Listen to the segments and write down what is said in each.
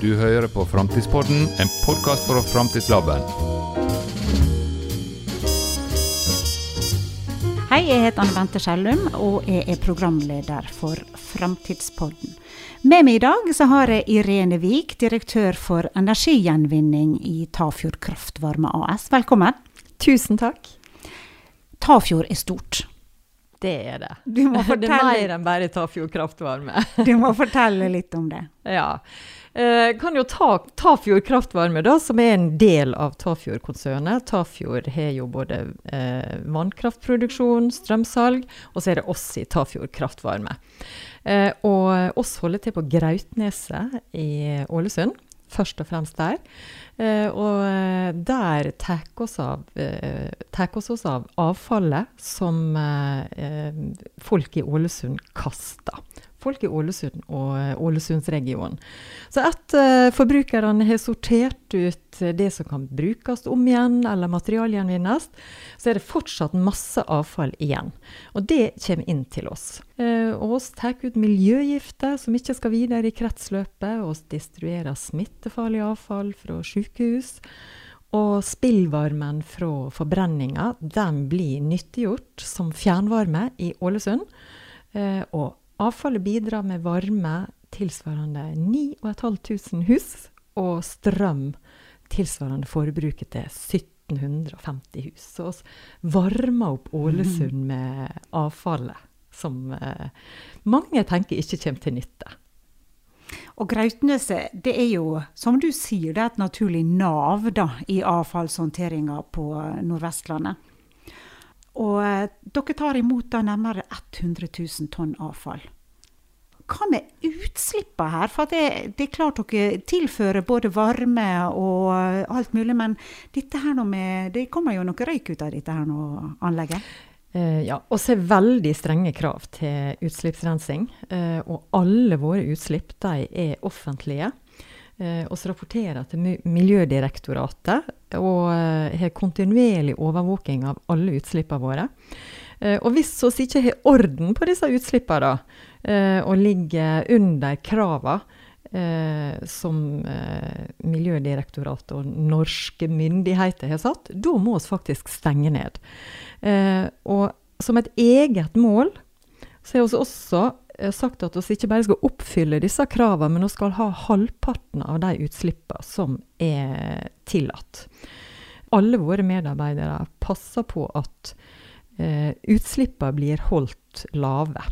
Du hører på Framtidspodden, en podkast fra Framtidslaben. Hei, jeg heter Anne Bente Skjellum, og jeg er programleder for Framtidspodden. Med meg i dag så har jeg Irene Wiik, direktør for energigjenvinning i Tafjord Kraftvarme AS. Velkommen. Tusen takk. Tafjord er stort. Det er det. Du må Det er mer enn bare Tafjord kraftvarme. du må fortelle litt om det. ja. Eh, kan jo ta Tafjord kraftvarme, da, som er en del av Tafjord-konsernet. Tafjord har jo både eh, vannkraftproduksjon, strømsalg, og så er det oss i Tafjord kraftvarme. Eh, og oss holder til på Grautneset i Ålesund, først og fremst der. Eh, og eh, der tar oss eh, oss av avfallet som eh, eh, folk i Ålesund kaster. Folk i Ålesund og eh, Ålesundsregionen. Så etter forbrukerne har sortert ut eh, det som kan brukes om igjen eller materialgjenvinnes, så er det fortsatt masse avfall igjen. Og det kommer inn til oss. Uh, og oss tar ut miljøgifter som ikke skal videre i kretsløpet, og destruerer smittefarlig avfall fra sykehus. Og spillvarmen fra forbrenninga den blir nyttiggjort som fjernvarme i Ålesund. Eh, og avfallet bidrar med varme tilsvarende 9500 hus, og strøm tilsvarende forbruket til 1750 hus. Så vi varmer opp Ålesund med avfallet som eh, mange tenker ikke kommer til nytte. Og Grautneset det er jo, som du sier, det er et naturlig nav da, i avfallshåndteringa på Nordvestlandet. Og eh, dere tar imot da nærmere 100 000 tonn avfall. Hva med utslippene her? For det, det er klart dere tilfører både varme og eh, alt mulig, men dette her nå med, det kommer jo noe røyk ut av dette her nå, anlegget? Eh, ja, og så er veldig strenge krav til utslippsrensing. Eh, og alle våre utslipp de er offentlige. Eh, oss rapporterer til Miljødirektoratet og eh, har kontinuerlig overvåking av alle utslippene våre. Eh, og hvis vi ikke har orden på disse utslippene, og ligger under kravene som Miljødirektoratet og norske myndigheter har satt, da må vi faktisk stenge ned. Og som et eget mål så har vi også sagt at vi ikke bare skal oppfylle disse kravene, men vi skal ha halvparten av de utslippene som er tillatt. Alle våre medarbeidere passer på at eh, utslippene blir holdt lave.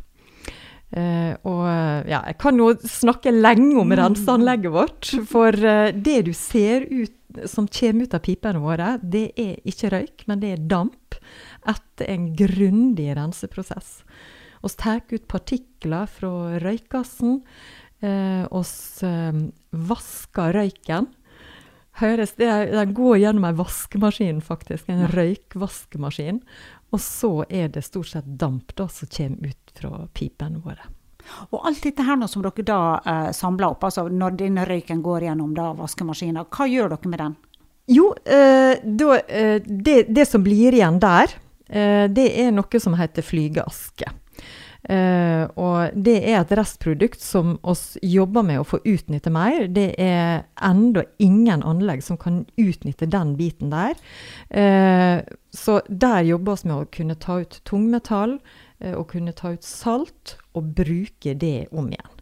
Eh, og eh, ja, jeg kan jo snakke lenge om renseanlegget vårt, for eh, det du ser ut som kommer ut av pipene våre, det er ikke røyk, men det er damp etter en grundig renseprosess. Vi tar ut partikler fra røykgassen. Vi eh, vasker røyken. Høres, det er, Den går gjennom en vaskemaskin, faktisk. En røykvaskemaskin. Og så er det stort sett damp da, som kommer ut fra pipene våre. Og alt dette her nå som dere da eh, samler opp, altså når denne røyken går gjennom da vaskemaskinen, hva gjør dere med den? Jo, eh, da, eh, det, det som blir igjen der, eh, det er noe som heter flygeaske. Eh, og det er et restprodukt som oss jobber med å få utnytte mer. Det er enda ingen anlegg som kan utnytte den biten der. Uh, så der jobber vi med å kunne ta ut tungmetall, uh, og kunne ta ut salt, og bruke det om igjen.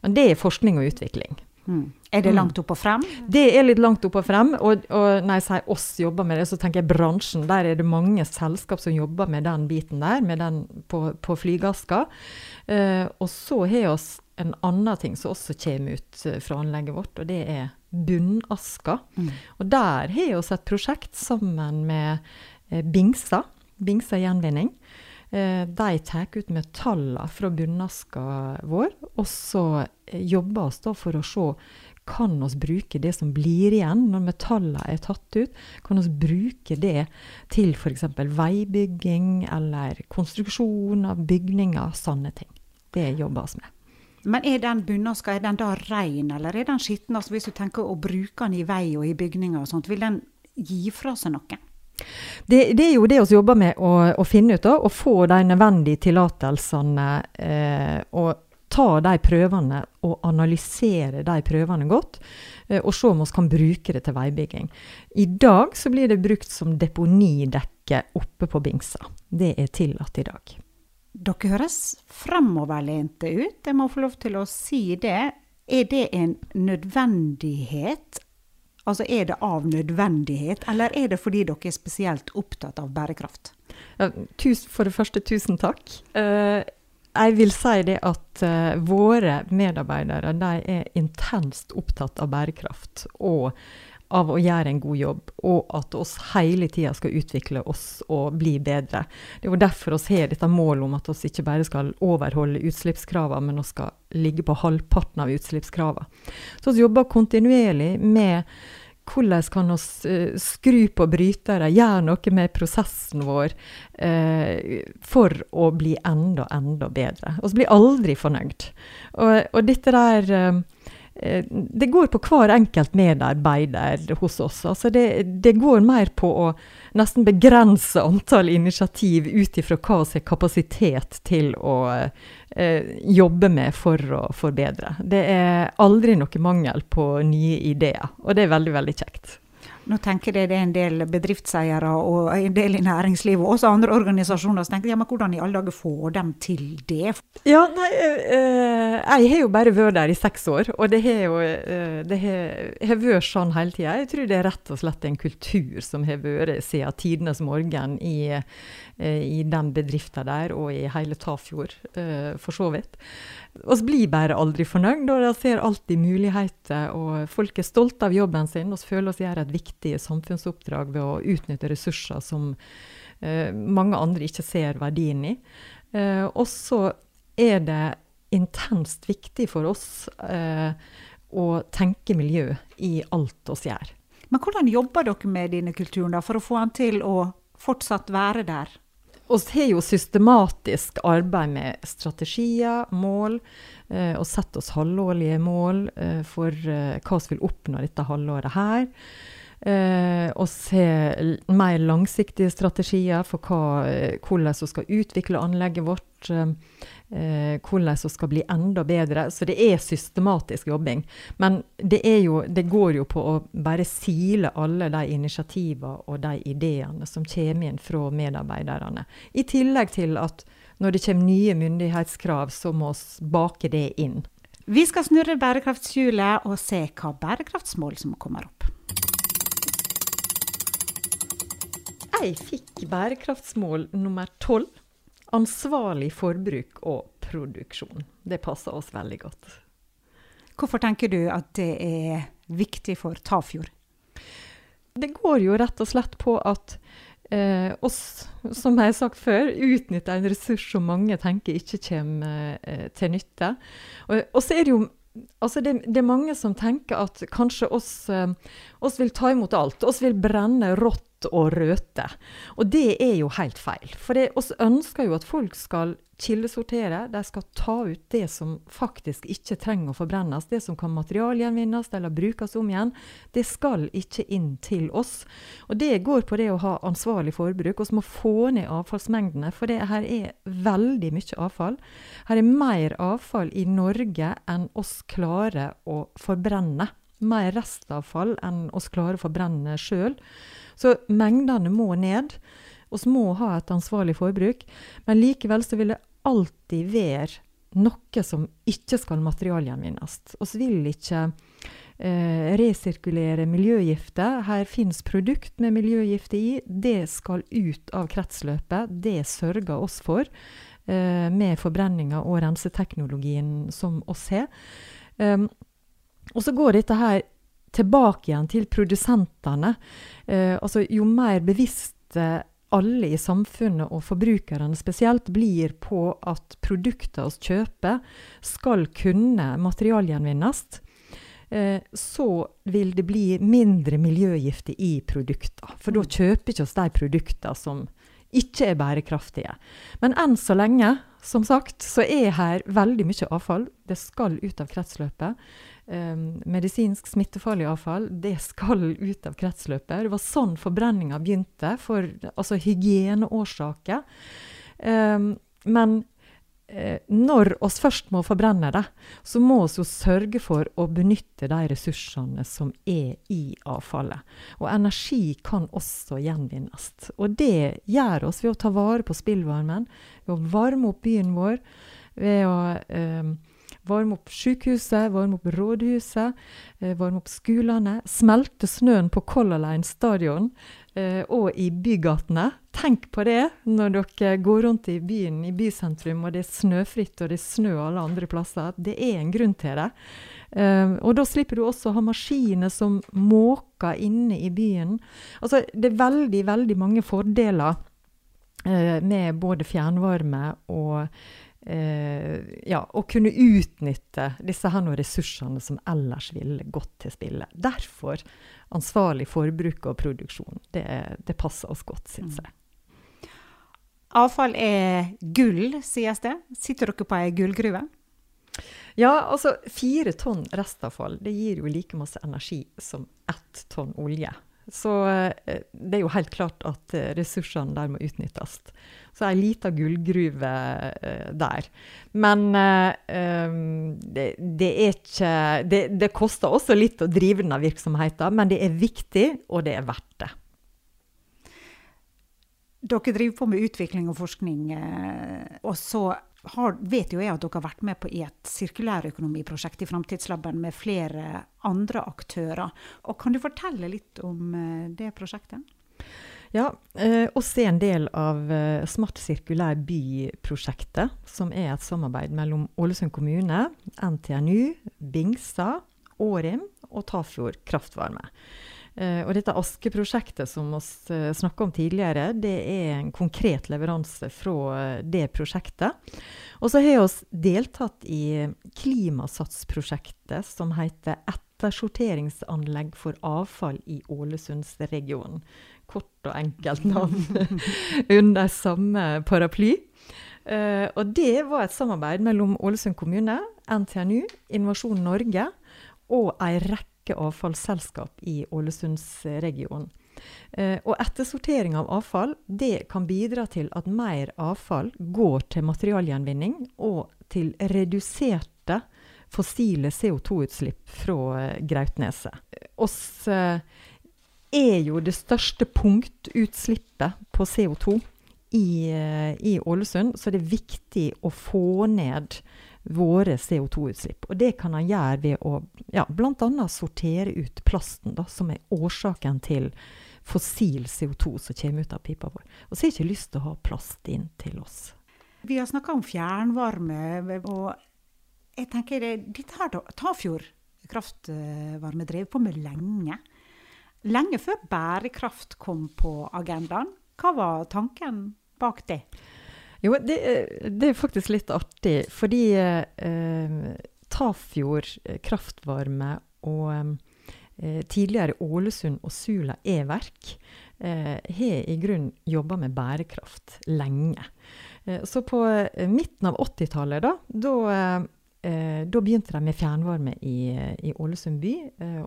Men det er forskning og utvikling. Mm. Er det Mm. langt opp og frem? Det er litt langt opp og frem. Og, og når jeg sier oss jobber med det, så tenker jeg bransjen. Der er det mange selskap som jobber med den biten der, med den på, på flygaska. Uh, og så har vi en annen ting som også kommer ut eh, fra anlegget vårt, og det er bunnaska. Mm. Og der har vi et prosjekt sammen med eh, Bingsa. Bingsa gjenvinning. Eh, de tar ut metaller fra bunnaska vår, og så eh, jobber vi for å se kan vi bruke det som blir igjen når metallene er tatt ut, kan vi bruke det til f.eks. veibygging eller konstruksjon av bygninger, sånne ting. Det jobber vi med. Men er den bunnaska er da ren, eller er den skitten? Altså hvis du tenker å bruke den i vei og i bygninger og sånt, vil den gi fra seg noe? Det, det er jo det vi jobber med å, å finne ut av, å få de nødvendige tillatelsene eh, og ta de prøvene og analysere de prøvene godt, eh, og se om vi kan bruke det til veibygging. I dag så blir det brukt som deponidekke oppe på Bingsa. Det er tillatt i dag. Dere høres fremoverlente ut, jeg må få lov til å si det. Er det en nødvendighet? Altså er det av nødvendighet, eller er det fordi dere er spesielt opptatt av bærekraft? Ja, for det første, tusen takk. Uh, jeg vil si det at uh, våre medarbeidere de er intenst opptatt av bærekraft og av å gjøre en god jobb, og at oss hele tida skal utvikle oss og bli bedre. Det er jo derfor vi har dette målet om at vi ikke bare skal overholde utslippskravene, men vi skal ligge på halvparten av utslippskravene. Så vi jobber kontinuerlig med hvordan kan vi uh, skru på brytere, gjøre noe med prosessen vår eh, for å bli enda, enda bedre. Vi blir aldri fornøyd. Og, og dette der Eh, det går på hver enkelt medarbeider hos oss. Altså det, det, går mer på å nesten begrense antall initiativ ut ifra hva vi har kapasitet til å eh, jobbe med for å forbedre. Det er aldri noe mangel på nye ideer, og det er veldig, veldig kjekt. Nå tenker jeg det er en del bedriftseiere og en del i næringslivet og også andre organisasjoner som tenker ja, men hvordan i alle dager får dem til det? Ja, nei, øh, jeg har jo bare vært der i seks år, og det har jo øh, det har, vært sånn hele tida. Jeg tror det er rett og slett en kultur som har vært siden tidenes morgen i, i den bedriften der, og i hele Tafjord, for så vidt. Vi blir bare aldri fornøyd, og vi ser alltid muligheter. og Folk er stolte av jobben sin og føler oss gjøre et viktig samfunnsoppdrag ved å utnytte ressurser som eh, mange andre ikke ser verdien i. Eh, og så er det intenst viktig for oss eh, å tenke miljø i alt vi gjør. Men hvordan jobber dere med denne kulturen da, for å få den til å fortsatt være der? Vi har jo systematisk arbeid med strategier, mål, eh, og setter oss halvårlige mål eh, for eh, hva vi vil oppnå dette halvåret her. Eh, og se mer langsiktige strategier for hva, eh, hvordan vi skal utvikle anlegget vårt. Eh, eh, hvordan vi skal bli enda bedre. Så det er systematisk jobbing. Men det, jo, det, går jo på å bare sile alle de initiativene og de ideene som kommer inn fra medarbeiderne. I tillegg til at når det kommer nye myndighetskrav, så må vi bake det inn. Vi skal snurre bærekraftshjulet og se hva bærekraftsmål som kommer opp. Jeg fikk bærekraftsmål nummer tolv ansvarlig forbruk og produksjon. Det passer oss veldig godt. Hvorfor tenker du at det er viktig for Tafjord? Det går jo rett og slett på at eh, oss, som jeg har sagt før, utnytter en ressurs som mange tenker ikke kommer eh, til nytte. Og, og så er det jo Altså det, det, er mange som tenker at kanskje oss, eh, oss vil ta imot alt. Oss vil brenne rått og røte. Og det er jo helt feil. For vi ønsker jo at folk skal kildesortere. De skal ta ut det som faktisk ikke trenger å forbrennes. Det som kan materialgjenvinnes eller brukes om igjen. Det skal ikke inn til oss. Og det går på det å ha ansvarlig forbruk. Vi må få ned avfallsmengdene, for det her er veldig mye avfall. Her er mer avfall i Norge enn oss klarer å forbrenne. Mer restavfall enn oss klarer å forbrenne sjøl. Så mengdene må ned. Vi må ha et ansvarlig forbruk. Men likevel så vil det alltid være noe som ikke skal materialgjenvinnes. Vi vil ikke eh, resirkulere miljøgifter. Her finnes produkt med miljøgifter i. Det skal ut av kretsløpet. Det sørger oss for eh, med forbrenninga og renseteknologien som oss har. Um, og så går dette her tilbake igjen til produsentene. Eh, altså, jo mer bevisste alle i samfunnet, og forbrukerne spesielt, blir på at produkter vi kjøper, skal kunne materialgjenvinnes, eh, så vil det bli mindre miljøgifter i produktene. For da mm. kjøper ikke oss de produktene som ikke er bærekraftige. Men enn så lenge, som sagt, så er her veldig mye avfall. Det skal ut av kretsløpet. Um, medisinsk smittefarlig avfall det skal ut av kretsløpet. Det var sånn forbrenninga begynte, for altså hygieneårsaker. Um, men når oss først må forbrenne det, så må vi jo sørge for å benytte de ressursene som er i avfallet. Og energi kan også gjenvinnes. Og det gjør oss ved å ta vare på spillvarmen, ved å varme opp byen vår, ved å eh, varme opp sykehuset, varme opp rådhuset, eh, varme opp skolene. Smelte snøen på Color Line stadion eh, og i bygatene. Tenk på det når dere går rundt i byen, i bysentrum, og det er snøfritt og det er snø alle andre plasser. Det er en grunn til det. Eh, og da slipper du også å ha maskiner som måker inne i byen. Altså, det er veldig, veldig mange fordeler uh, med både fjernvarme og uh, ja, å kunne utnytte disse her ressursene som ellers ville gått til spille. Derfor ansvarlig forbruk og produksjon. Det, det passer oss godt, syns jeg. Avfall er gull, sies det. Sitter dere på ei gullgruve? Ja, altså fire tonn restavfall det gir jo like masse energi som ett tonn olje. Så eh, det er jo helt klart at eh, ressursene der må utnyttes. Så ei lita gullgruve uh, der. Men um, det, det, er ikke det, det, koster også litt å drive denne virksomheten, men det er viktig, og det er verdt det. Dere driver på med utvikling og forskning, eh, og så har, vet jo jeg at dere har vært med på i et sirkulærøkonomiprosjekt i Framtidslaben med flere andre aktører. Og kan du fortelle litt om eh, det prosjektet? Ja, eh, oss er en del av eh, Smart sirkulær by-prosjektet, som er et samarbeid mellom Ålesund kommune, NTNU, Bingstad, Årim og Tafjord kraftvarme. Uh, og dette Aske-prosjektet som vi eh, snakka om tidligere, det er en konkret leveranse fra uh, det prosjektet. Og så har vi deltatt i Klimasatsprosjektet som heter Ettersorteringsanlegg for avfall i Ålesundsregionen. Kort og enkelt navn under samme paraply. Og det var et samarbeid mellom Ålesund kommune, NTNU, Innovasjon Norge og ei rekke rekke avfallsselskap i Ålesundsregionen. Eh, og ettersortering av avfall det kan bidra til at mer avfall går til materialgjenvinning og til reduserte fossile CO2-utslipp fra eh, Grautneset. Oss eh, er jo det største punktutslippet på CO2 i, i Ålesund, så det er viktig å få ned våre CO2-utslipp. Og det kan han gjøre ved å ja, bl.a. sortere ut plasten, da, som er årsaken til fossil CO2 som kommer ut av pipa vår. Og så har jeg ikke lyst til å ha plast inn til oss. Vi har snakka om fjernvarme, og jeg tenker det, dette har Tafjord kraftvarme drevet på med lenge. Lenge før bærekraft kom på agendaen. Hva var tanken bak det? Jo, det, det, er faktisk litt artig, fordi eh, Tafjord eh, kraftvarme og eh, tidligere Ålesund og Sula e-verk eh, har i grunn jobba med bærekraft lenge. Eh, så på eh, midten av 80-tallet, da, da da begynte de med fjernvarme i, i Ålesund by,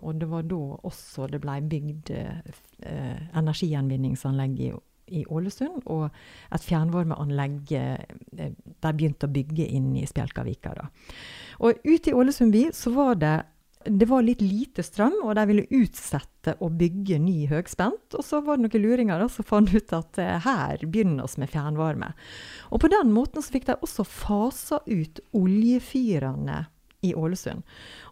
og det var da også det ble bygd energigjenvinningsanlegg i i Ålesund, og et fjernvarmeanlegg eh, de begynte å bygge inn i Spjelkavika. Da. Og ute i Ålesund by så var det det var litt lite strøm, og de ville utsette å bygge ny høgspent. Og så var det noen luringer som fant ut at eh, her begynner vi med fjernvarme. Og på den måten så fikk de også fasa ut oljefyrene i Ålesund.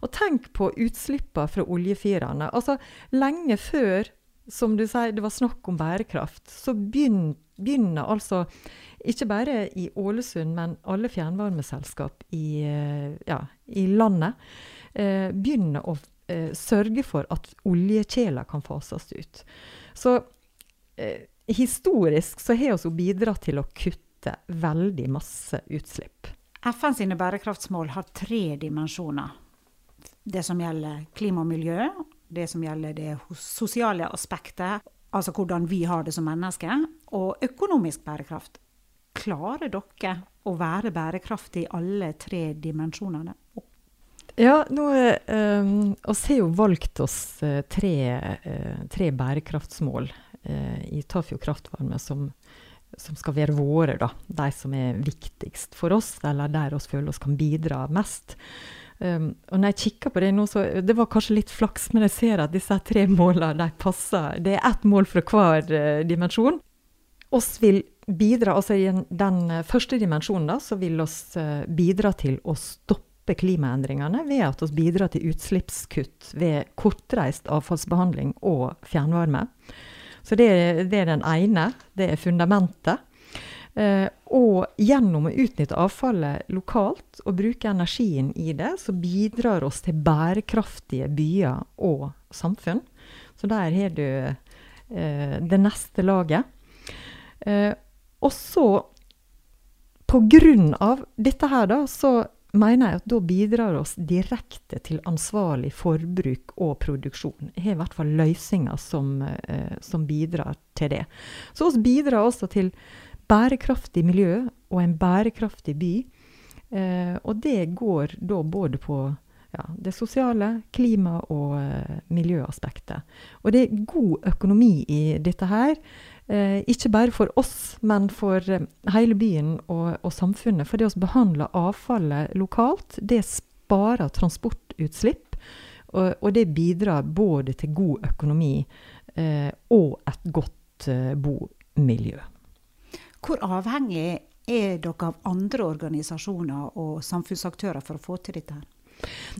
Og tenk på utslippene fra oljefyrene. Altså, lenge før som du sier, det var snakk om bærekraft, så begynner, begynner altså ikke bare i Ålesund, men alle fjernvarmeselskap i, eh, ja, i landet eh, begynner å eh, sørge for at oljekjeler kan fases ut. Så eh, historisk så har vi bidratt til å kutte veldig masse utslipp. FN sine bærekraftsmål har tre dimensjoner. Det som gjelder klima og miljø, det som gjelder det sosiale aspektet, altså hvordan vi har det som mennesker, og økonomisk bærekraft. Klarer dere å være bærekraftig i alle tre dimensjonene? Ja, nå eh, oss har jo valgt oss uh, tre, uh, tre, bærekraftsmål eh, i Tafjord Kraftvarme som, som skal være våre, da. De som er viktigst for oss, eller der vi føler oss kan bidra mest. Um, og når jeg kikker på det nå, så Det var kanskje litt flaks, men jeg ser at disse tre målene de passer. Det er ett mål fra hver uh, dimensjon. Oss vil bidra, altså I den første dimensjonen da, så vil oss uh, bidra til å stoppe klimaendringene ved at vi bidrar til utslippskutt ved kortreist avfallsbehandling og fjernvarme. Så det, det er den ene. Det er fundamentet. Eh, og gjennom å utnytte avfallet lokalt og bruke energien i det, så bidrar oss til bærekraftige byer og samfunn. Så der har du eh, det neste laget. Eh, og så, på grunn av dette her, da, så mener jeg at da bidrar oss direkte til ansvarlig forbruk og produksjon. Jeg har i hvert fall løsninger som, eh, som bidrar til det. Så oss bidrar også til bærekraftig miljø og en bærekraftig by. Eh, og det går da både på ja, det sosiale, klima- og eh, miljøaspektet. Og det er god økonomi i dette her. Eh, ikke bare for oss, men for eh, hele byen og, og samfunnet. For det å behandle avfallet lokalt, det sparer transportutslipp. Og, og det bidrar både til god økonomi eh, og et godt bomiljø. Hvor avhengig er dere av andre organisasjoner og samfunnsaktører for å få til dette?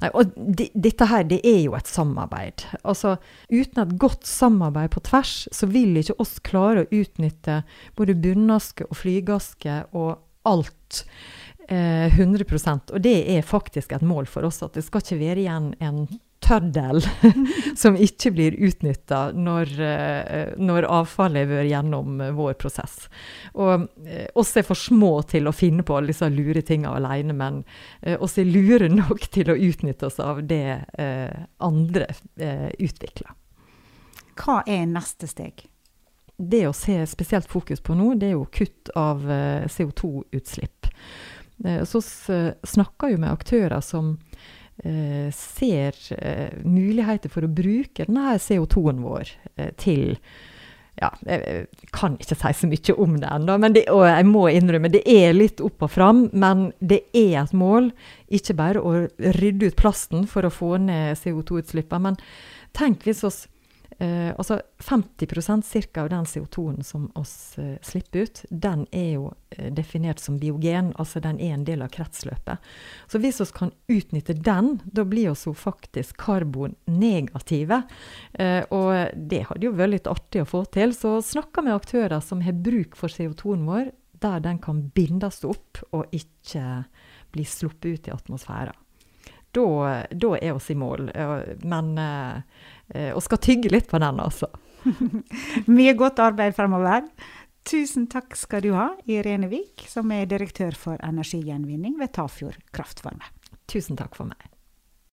Nei, og de, dette her, det er jo et samarbeid. Altså, uten et godt samarbeid på tvers, så vil ikke oss klare å utnytte både bunnaske og flygaske og alt eh, 100% Og det er faktisk et mål for oss, at det skal ikke være igjen en tøddel som ikke blir utnytta når, uh, når, avfallet har vært gjennom uh, vår prosess. Og uh, oss er for små til å finne på disse lure tingene alene, men oss er lure nok til å utnytte oss av det andre utvikler. Hva er neste steg? Det å se spesielt fokus på nå, det er jo kutt av CO2-utslipp. Så snakker jo med aktører som eh, ser eh, muligheter for å bruke denne CO2-en vår eh, til ja, jeg kan ikke si så mye om det ennå, og jeg må innrømme det er litt opp og fram. Men det er et mål, ikke bare å rydde ut plasten for å få ned CO2-utslippene. Men tenk hvis oss Eh, altså 50% cirka av den CO2-en som oss eh, slipper ut, den er jo eh, definert som biogen, altså den er en del av kretsløpet. Så hvis vi kan utnytte den, da blir vi faktisk karbonnegative. Eh, og det hadde jo vært litt artig å få til. Så snakker med aktører som har bruk for CO2-en vår, der den kan bindes opp og ikke bli sluppet ut i atmosfæren da, da er vi i mål. Men vi eh, skal tygge litt på den, altså. Mye godt arbeid fremover. Tusen takk skal du ha, Irene Vik, som er direktør for energigjenvinning ved Tafjord kraftvarme. Tusen takk for meg.